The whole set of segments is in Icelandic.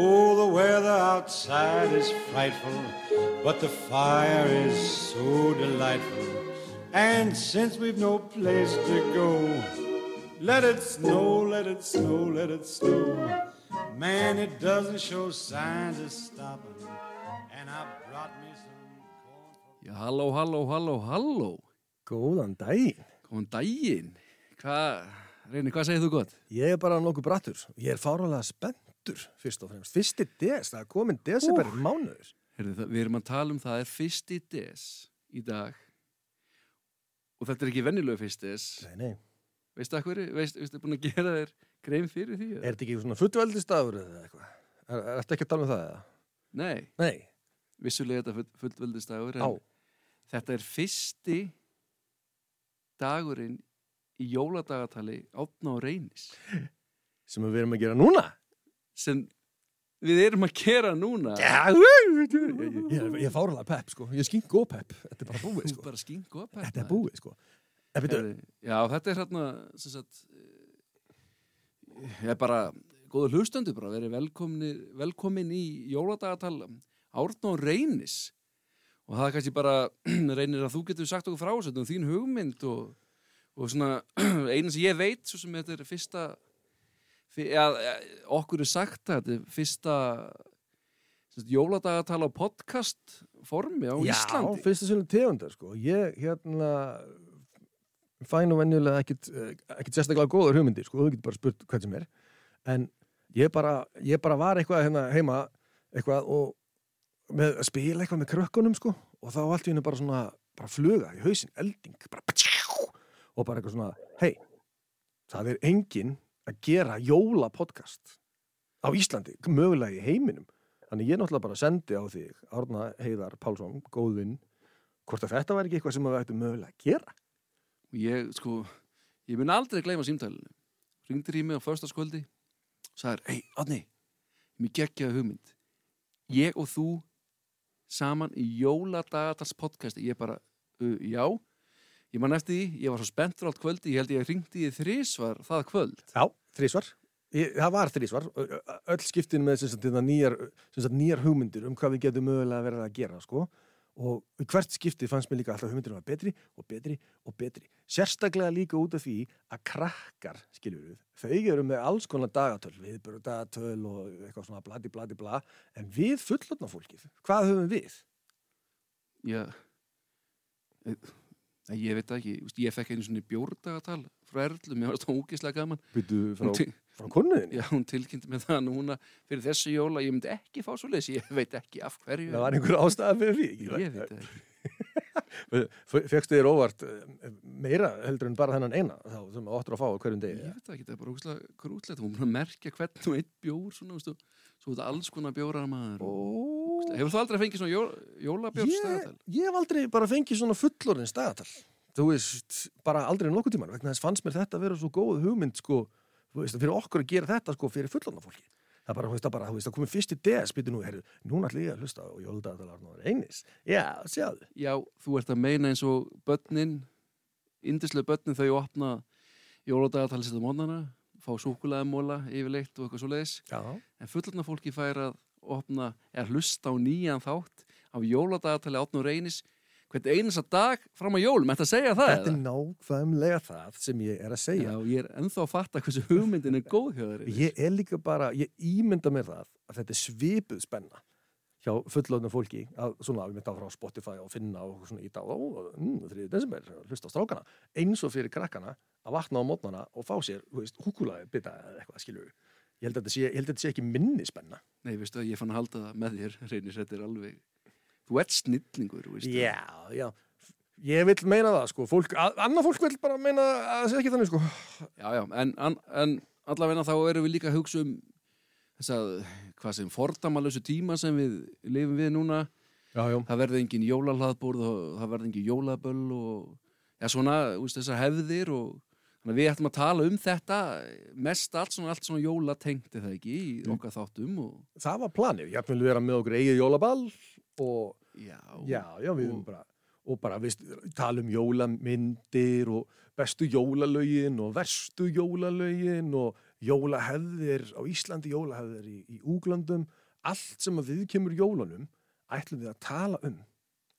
Oh, the weather outside is frightful, but the fire is so delightful. And since we've no place to go, let it snow, let it snow, let it snow. Man, it doesn't show signs of stopping. And I brought me some corn for Já, halló, halló, halló, halló. Góðan daginn. Góðan daginn. Hvað, Reyni, hvað segir þú gott? Ég er bara nokkuð brattur. Ég er fáralega spenntur, fyrst og fremst. Fyrsti des, það er komin desember uh. mánuður. Heyrðu, það, við erum að tala um það er fyrsti des í dag og þetta er ekki venjulegu fyrsti des. Nei, nei. Veistu að hverju? Veistu, veistu búin að gera þér grein fyrir því? Er þetta ekki svona fullveldistafur eða eitthvað? Er, er þetta ekki að tala um það eða? Nei, Nei. vissulega þetta full, fullveldistagur Á. en þetta er fyrsti dagurinn í jóladagatali átna og reynis Sem við erum að gera núna? sem við erum að gera núna Já, ég, er fáralega pepp, sko. Ég er skink og pepp. Þetta er bara búið, sko. bara upp Þetta er búið, sko. Heyrðu, Já, þetta er hérna sem sagt ég er bara góður hlustöndu bara, verið velkomin, í jóladagatal Árna og Reynis og það er kannski bara reynir að þú getur sagt okkur frá þessu þín hugmynd og, og svona eina sem ég veit svo sem þetta er fyrsta fyr, ja, okkur er sagt að þetta er fyrsta jóladagatal á podcast formi á já, Íslandi fyrsta sjölu tegundar, sko. Ég, hérna, fæ nú venjulega ekkit, eh, ekkit sérstaklega góður hugmyndir, sko. Þú getur bara spurt hvað sem er. En ég bara, ég bara var eitthvað hérna heima, eitthvað og með að spila eitthvað með krökkunum, sko. Og þá allt í hennu bara svona, bara fluga í hausinn, elding, bara og bara eitthvað svona, hei, það er enginn að gera jólapodcast á Íslandi, mögulega í heiminum. Þannig ég náttúrulega bara sendi á þig, Árna Heiðar Pálsson, góðvinn, hvort að þetta væri ekki eitthvað sem við ættum mögulega að gera. og ég sko ég mun aldrei gleyma símtælinu ringdir í mig á förstaskvöldi sagður, hei, Átni mér geggjaði hugmynd ég og þú saman í jóladagatals podcasti ég bara, uh, já ég man eftir því, ég var svo spenntur allt kvöldi ég held ég að ringdi í þrísvar það kvöld Já, þrísvar. Ég, það var þrísvar. Öll skiptin með þetta nýjar, nýjar hugmyndir um hvað við getum mögulega verið að gera, sko. Og hvert skipti fannst mér líka alltaf hugmyndir að betri og betri og betri. Sérstaklega líka út af því að krakkar, skiljum við, þau eru með alls konar dagatöl, viðböru dagatöl og eitthvað svona bladi bladi bla, en við fullotna fólkið, hvað höfum við? já Eh, ég veit það ekki, ég fekk einu svona bjórdagatal frá Erlu, mér var það ógislega gaman Byttu frá, frá konnuðinni? Já, hún tilkynnti með það núna fyrir þessu jóla, ég myndi ekki fá svo leys, ég veit ekki af hverju. Það var einhver ástæða fyrir því. Ég veit það ekki. Fekstu þér óvart eh, meira heldur en bara þennan eina þá sem áttur að fá hverjum Ég degi? veit það ekki, það er bara ógustlega krútlegt, hún að merkja hvern og einn bjór, svona, veistu, svo þetta alls konar bjórar maður. Ó, Hefur þú aldrei fengið svona jól, jólabjór ég, stæðatal? ég hef aldrei bara fengið svona fullorðin stagatal. Þú veist, bara aldrei nokkuð tíman vegna þess fannst mér þetta að vera svo góð hugmynd sko, veist, fyrir okkur að gera þetta sko fyrir fullorðna fólki. Það bara, þú veist, það bara, þú veist, það komið fyrst í DS, býtu nú, herru, núna ætlum ég að hlusta á jóldagatalarnar einis. Já, sjáðu. Já, þú ert að meina eins og börnin, indislega börnin þau opna jóladagatal sitt á mónana, fá súkulæðamóla yfirleitt og eitthvað svo leiðis. En fullorna fólki fær að opna, er hlusta á nýjan þátt á jóladagatali átn og hvern einasta dag fram á jólum, ætti að segja það? Þetta er nákvæmlega það sem ég er að segja. Já, ég er ennþá að fatta hversu hugmyndin er góð hjá þeir. Ég er líka bara, ég ímynda mér það að þetta er svipuð spenna hjá fullofna fólki að svona við mitt á frá Spotify og finna og svona í dag og mm, þriði desember, hlusta á strákana eins og fyrir krakkana að vakna á mótnana og fá sér, þú veist, húkulaði bita eða eitthvað, við. Ég held að þetta sé, að sé ekki minni spenna. Nei, veistu að ég fann að halda það með þér, reynis, þetta er alveg, þú ert snillingur, veistu. Já, já. Ég vil meina það, sko. Fólk, að, annað fólk vil bara meina að það sé ekki þannig, sko. Já, já, en, en, allavegna þá erum við líka að hugsa um þess að, hvað sem fordamalösu tíma sem við lifum við núna, Já, já. það verði engin jólahlaðbúrð og það verði engin jólaböll og, ja, svona, veist, þessar hefðir og að við ættum að tala um þetta mest allt svona, allt svona jólatengt er það ekki í okkar þáttum og, Það var planið. Ég vil vera með okkur eigið jólaball og já, Já, við erum bara og bara, veist, tala um jólamyndir og bestu jólalögin og verstu jólalögin og jólahefðir á Íslandi, jólahefðir í, í Úglöndum, allt sem að við kemur jólunum, ætlum við að tala um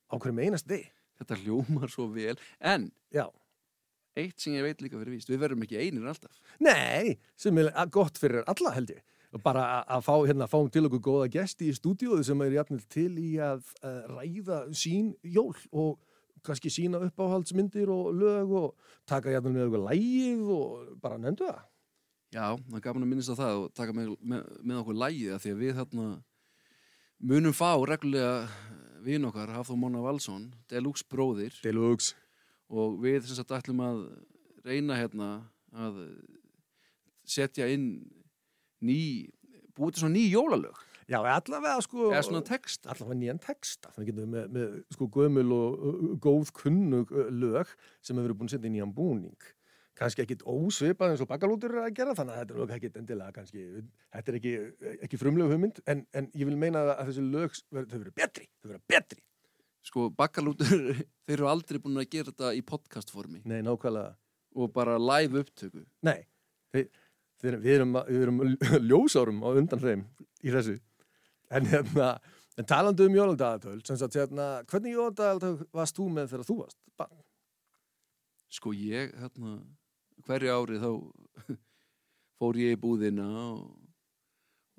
á hverjum einast deg. Þetta hljómar svo vel. En, Já. eitt sem ég veit líka fyrir víst, við verðum ekki einir alltaf. Nei, sem er gott fyrir alla held ég. Bara að- að fá, hérna, fáum til okkur góða gesti í stúdíóðu sem er jafnvel til í að uh, ræða sín jól og kannski sína uppáhaldsmyndir og lög og taka jafnvel með okkur lægið og bara nefndu það. Já, það er gaman að minnast á það og taka með, með, með okkur lægið af því að við þarna munum fá reglulega vin okkar, Hafþór Móna Valsson, Deluxe bróðir Deluxe. og við sem sagt ætlum að reyna hérna að setja inn ný, búið til svona ný jólalög Já, allavega sko... eða svona texta. Allavega nýjan texta. Þannig getum við með, með sko gömul og góð kunnug lög sem hefur búin að setja í nýjan búning. Kannski ekkit ósvipað eins og bakalútur að gera, þannig að þetta er lög ekkit endilega kannski, þetta er ekki, ekki frumlegu hugmynd, en, en ég vil meina að þessi lög, þau verið betri, þau verið betri. Sko, bakkalútur, þeir eru aldrei búin að gera þetta í podcastformi Nei, nákvæmlega. og bara live upptöku. Nei, við, við, erum, við, erum, ljósárum á undan þeim í þessu. En, hérna, en talandi um sagt, hérna, hvernig jólaldagatöl varst þú með þegar þú varst? Barn? Sko, ég, hérna, hverju ári þá fór ég í búðina og,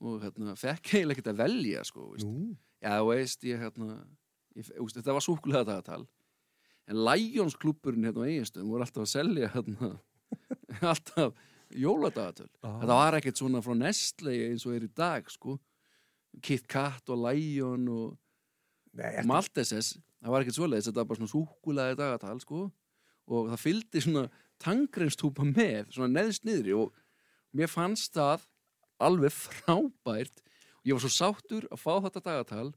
og hérna, fekk eiginlega ekkert að velja, sko? Já, veist, ég hérna ég, þetta var súkulega dagatal en Lions klúburinn hérna á eiginstöðum voru alltaf að selja hérna alltaf jóladagatöl Ah. þetta var ekkert svona frá Nestle eins og er í dag, sko. Kit Kat og Lion og Nei, og Maltesers, það var ekkert svoleiðis þetta var bara svona súkulega dagatal, sko. Og það fylgdi svona tangreinstúpa með, svona neðst niðri og mér fannst það alveg frábært. Og ég var svo sáttur að fá þetta dagatal.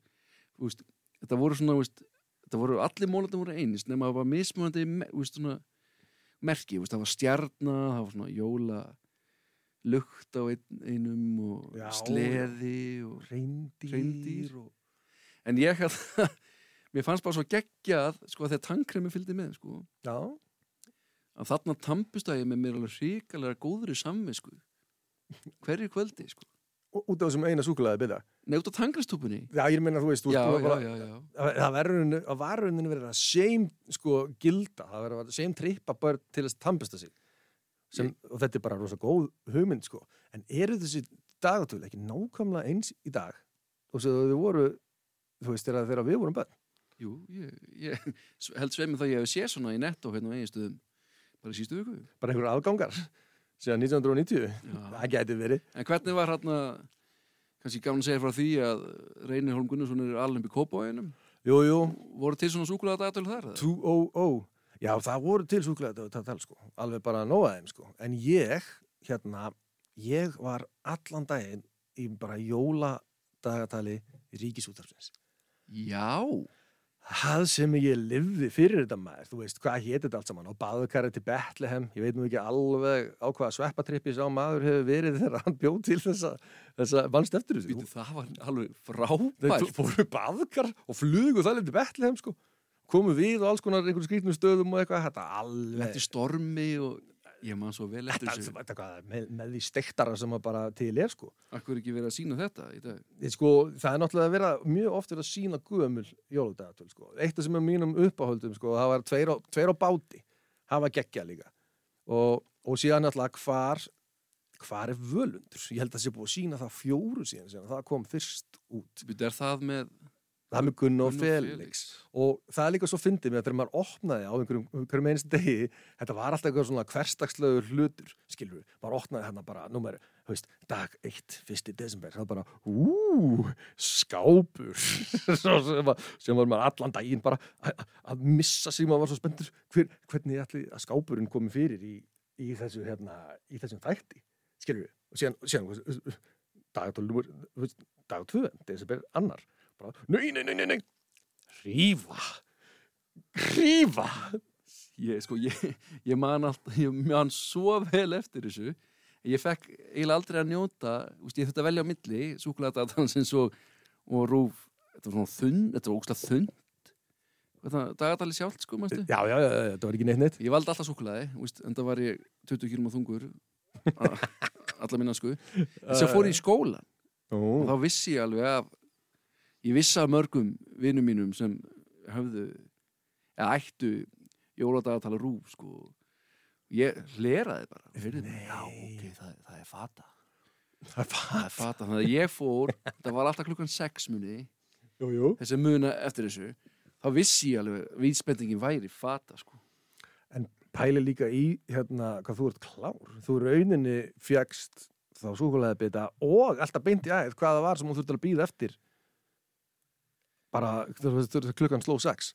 Veist, þetta voru svona veist, þetta voru allir mólandi voru einist nema það var mismunandi veist, svona, merki, veist, það var stjarna það var svona jóla lukt á ein, einum og Já, sleði og Reyndýr. Hreindýr en ég hérna mér fannst bara svo geggjað sko þegar tankremi fylgdi með sko. Já, að þarna tampustæði með mér alveg hrikalega góðri samvisku hverju kvöldi sko. og- út af þessum eina súkulega byrja. Nei, út á tangristúpunni Já, ég meina, þú veist, þú já, já, bara, já, það- að varuninu verið að seim, sko, gilda, það verður að seim trippa börn til þess að tampista sig. Sem, og þetta er bara rosa góð hugmynd, sko. En eru þessi dagatöl ekki nákvæmlega eins í dag? Og þau voru, þú veist, þegar, við vorum börn. Jú, ég, ég held sveimi það ég hef séð svona í netto hérna á eiginstöðum bara í sístu viku Bara einhverja aðgangar, síðan 1990. Já. Það gæti verið. En hvernig var hérna kannski gaman að segja frá því að Reynir Holm Gunnarsson er alveg í Kópáinum Jú, jú, voru til svona súkulega dagatölu þar? eða? 200 Já, það voru til súkulega þetta sko, alveg bara að nóa þeim sko. En ég, hérna, ég var allan daginn í bara jóladagatali í ríkisútarfsins. Já, Það sem ég lifði fyrir þetta maður, þú veist, hvað hétt þetta allt saman á baðukarri til Bethlehem, ég veit nú ekki alveg á hvaða sveppatrippi sá maður hefur verið þegar hann bjóð til þessa, þessa vannst eftir þessu. býtu það var alveg frábært fóru baðkar og flugu það til Bethlehem sko. Komu við og alls konar einhverjum skrýtnum stöðum og eitthvað, þetta alveg... Þetta stormi og ég man svo vel eftir þessu með, með því stektara sem að bara til er sko. Akkur ekki verið að sína þetta í dag Ég, sko. Það er náttúrulega að vera mjög oft að sína gömul jóludagatöl sko. Eitt af sem er mínum uppáhaldum sko, það var tveir á, tveir á báti, það var geggja líka og, og síðan náttúrulega hvar hvar er völundur? Ég held að það sé búið að sína það fjóru síðan sem það kom fyrst út. Býtu er það með Það er með Gunn og Felix. Og það er líka svo fyndið með að þegar maður opnaði á einhverjum, einhverjum einstu degi þetta var alltaf eitthvað svona hversdagslegu hlutur skilur við, maður opnaði hérna bara númer, veist, dag 1, 1. desember. Það bara, ú, skápur. Sem, var, maður allan daginn bara að, missa sig, maður var svo spenntur hver, hvernig ætli að skápurinn komi fyrir í, í þessu hérna, í þessum þætti, skilur við og síðan, síðan dag 2, desember annar nei, nei, nei, nei, nei. Rífa. Rífa. Ég, sko, ég, ég man alltaf ég man svo vel eftir þessu. Ég fekk eiginlega aldrei að njóta úst, ég þurfti að velja á milli súkulega og, og rúf þetta var svona þunn, þetta var ógstlega þunn dagatali sjálft, sko, mannstu? Já, já, já, þetta var ekki neitt neitt. Ég valdi alltaf súkulaði, en það var ég 20 km þungur a- alla minna sko. En svo fór ég í skólan og þá vissi ég alveg að ég vissi að mörgum vinnum mínum sem höfðu eða ættu jóladagatala rúf sko. Ég hleraði bara. Heyrðu, já, ok, það, það er fata. Það er það fat er fata, þannig að ég fór það var alltaf klukkan 6 muni Jú, jú. Þessi muna eftir þessu. Þá vissi ég alveg að vísbendingin væri fata sko. En pæli líka í hérna hvað þú ert klár. Þú rauninni fjagst þá súkulega bita og alltaf beint í æð hvað það var sem hún þurfti að býða eftir bara klukkan sló sex.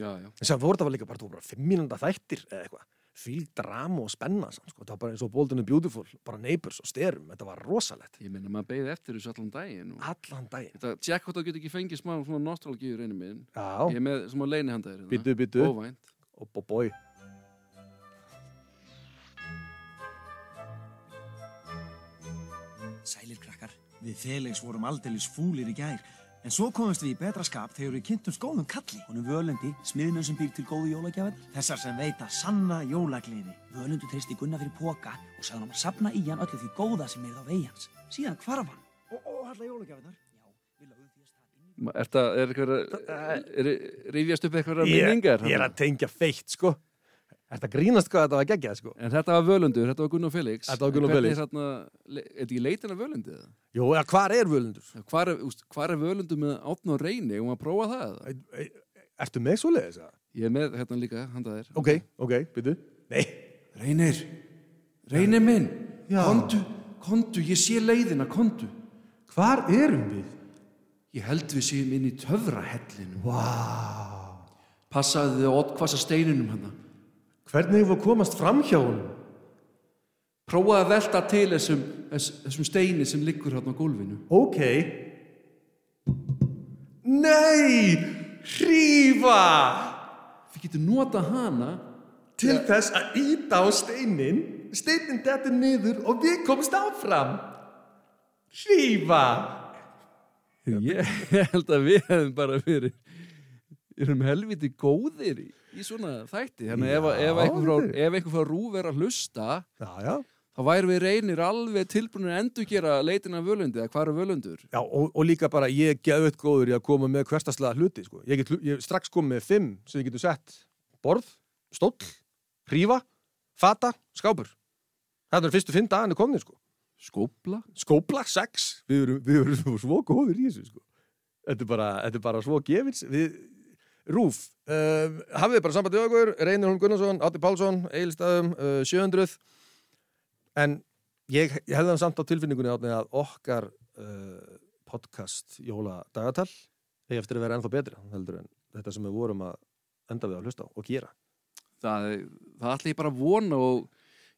En sem voru það var líka bara, bara fimm mínúnda þættir eða eitthvað. Fíl drama og spenna samt, sko. Það var bara eins og Bold and the Beautiful bara neighbors og styrum, þetta var rosalegt. Ég meina maður beigði eftir þessu allan daginn og Allan daginn. Þetta, tjekk hvort það getur ekki fengið smá svona nostalgíu reynir minn. Já, Ég er með smá leinihandaðir. byttu, byttu Óvænt. og bó bói. Sælir krakkar, við Felix vorum aldeilis fúlir í gær En svo komumst við í betra skap þegar við kynntum skóðum kalli. Honum völendi, smiðnum sem býr til góðu jólagjafir Þessar sem veita sanna jólagliði Völundu treysti Gunnar fyrir póka og sagði hann að sapna í hann öllu því góða sem er á vegi hans. Síðan hvarf hann. Og, og alla jólagjafinar Já, við lögum því að stað inn Er það, er eitthvað, er, rifjast upp eitthvað minningar? ég er að tengja feitt, sko Þetta grínast hvað þetta var geggjað, sko En þetta var Völundur, þetta var Gunnar Felix. Þetta var En hvernig Felix. Er er þetta ekki leitin af Völundu? Jú, eða hvar er völundur? Hvar er, er Völundur með átn og reyni? Og maður að prófa það? eða? Ertu með svoleiðis? eða? Ég er með hérna líka, handaðir. Ok, ok, byttu Nei, Reynir, Reynir minn, Já. kondu, kondu, ég sé leiðina, kondu. hvar erum við? Ég held við séum inn í töfrahellinu. Vá Passaði þið oddkvassa steininum hana. Hvernig við komast fram hjá honum? Prófaði að velta til þessum, þess, þessum steini sem liggur hérna á gólfinu. Ok Nei Hrífa Þið getur nota hana. Til þess að íta á steinin Steinin dettur niður og við komst áfram Hrífa Ég held að við hefum bara verið, erum helviti góðir í, í svona þætti. Þannig ef, ef, einhver frá, rúf er að hlusta, Já, já þá væri við reynir alveg tilbúinir að endur gera leitina af völundi, eða hvað er völundur? Já, og, og líka bara ég geð upp góður í að koma með hverstaslega hluti sko. ég get ég strax komið með fimm sem ég getur sett borð, stóll, hrífa fata, skápur þetta er fyrstu fimm daginu komnir sko. Skópla? skópla, sex við erum, við erum svo góður í þessu sko. þetta, er bara, þetta er bara svo gefins við, Rúf uh, hafið bara samband við okkur? Reynir Holm Gunnarsson, Átti Pálsson, Egilstaðum uh, 700 en ég, ég hefði hann samt á tilfinningunni átni að okkar uh, podcast jóladagatal eigi eftir að vera ennþá betri heldur en þetta sem við vorum að enda við að hlusta og gera. Það, það ætla ég bara að vona og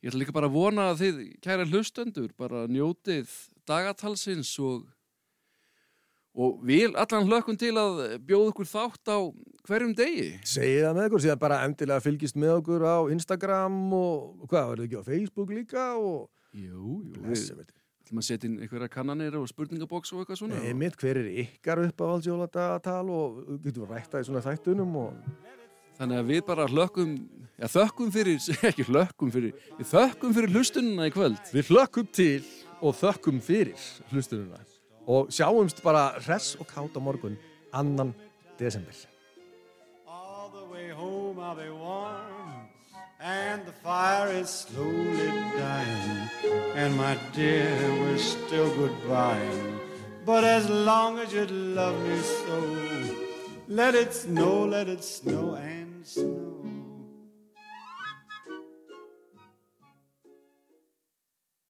ég ætla líka bara að vona að þið, kæra hlustendur, bara njótið dagatalsins og og vil allan hlökkum til að bjóða ykkur þátt á hverjum degi. segið það með ykkur, síðan bara endilega fylgist með okkur á Instagram og, hvað, verður ekki á Facebook líka og Jú, jú, ætlum að setja inn einhverja kannanir og spurningaboks og eitthvað svona. Nei, mitt, hver er ykkar uppáhaldsjóladagatal og getur við rætta í svona þættunum og Þannig að við bara hlökkum, já þökkum fyrir, ekki hlökkum fyrir, við þökkum fyrir hlustununa í kvöld. við hlökkum til og þökkum fyrir hlustununa og sjáumst bara hress og kátt á morgun annan desember Warm, and the fire is slowly dying. And my dear, we're still goodbying. But as long as you love me so, let it snow, let it snow and snow.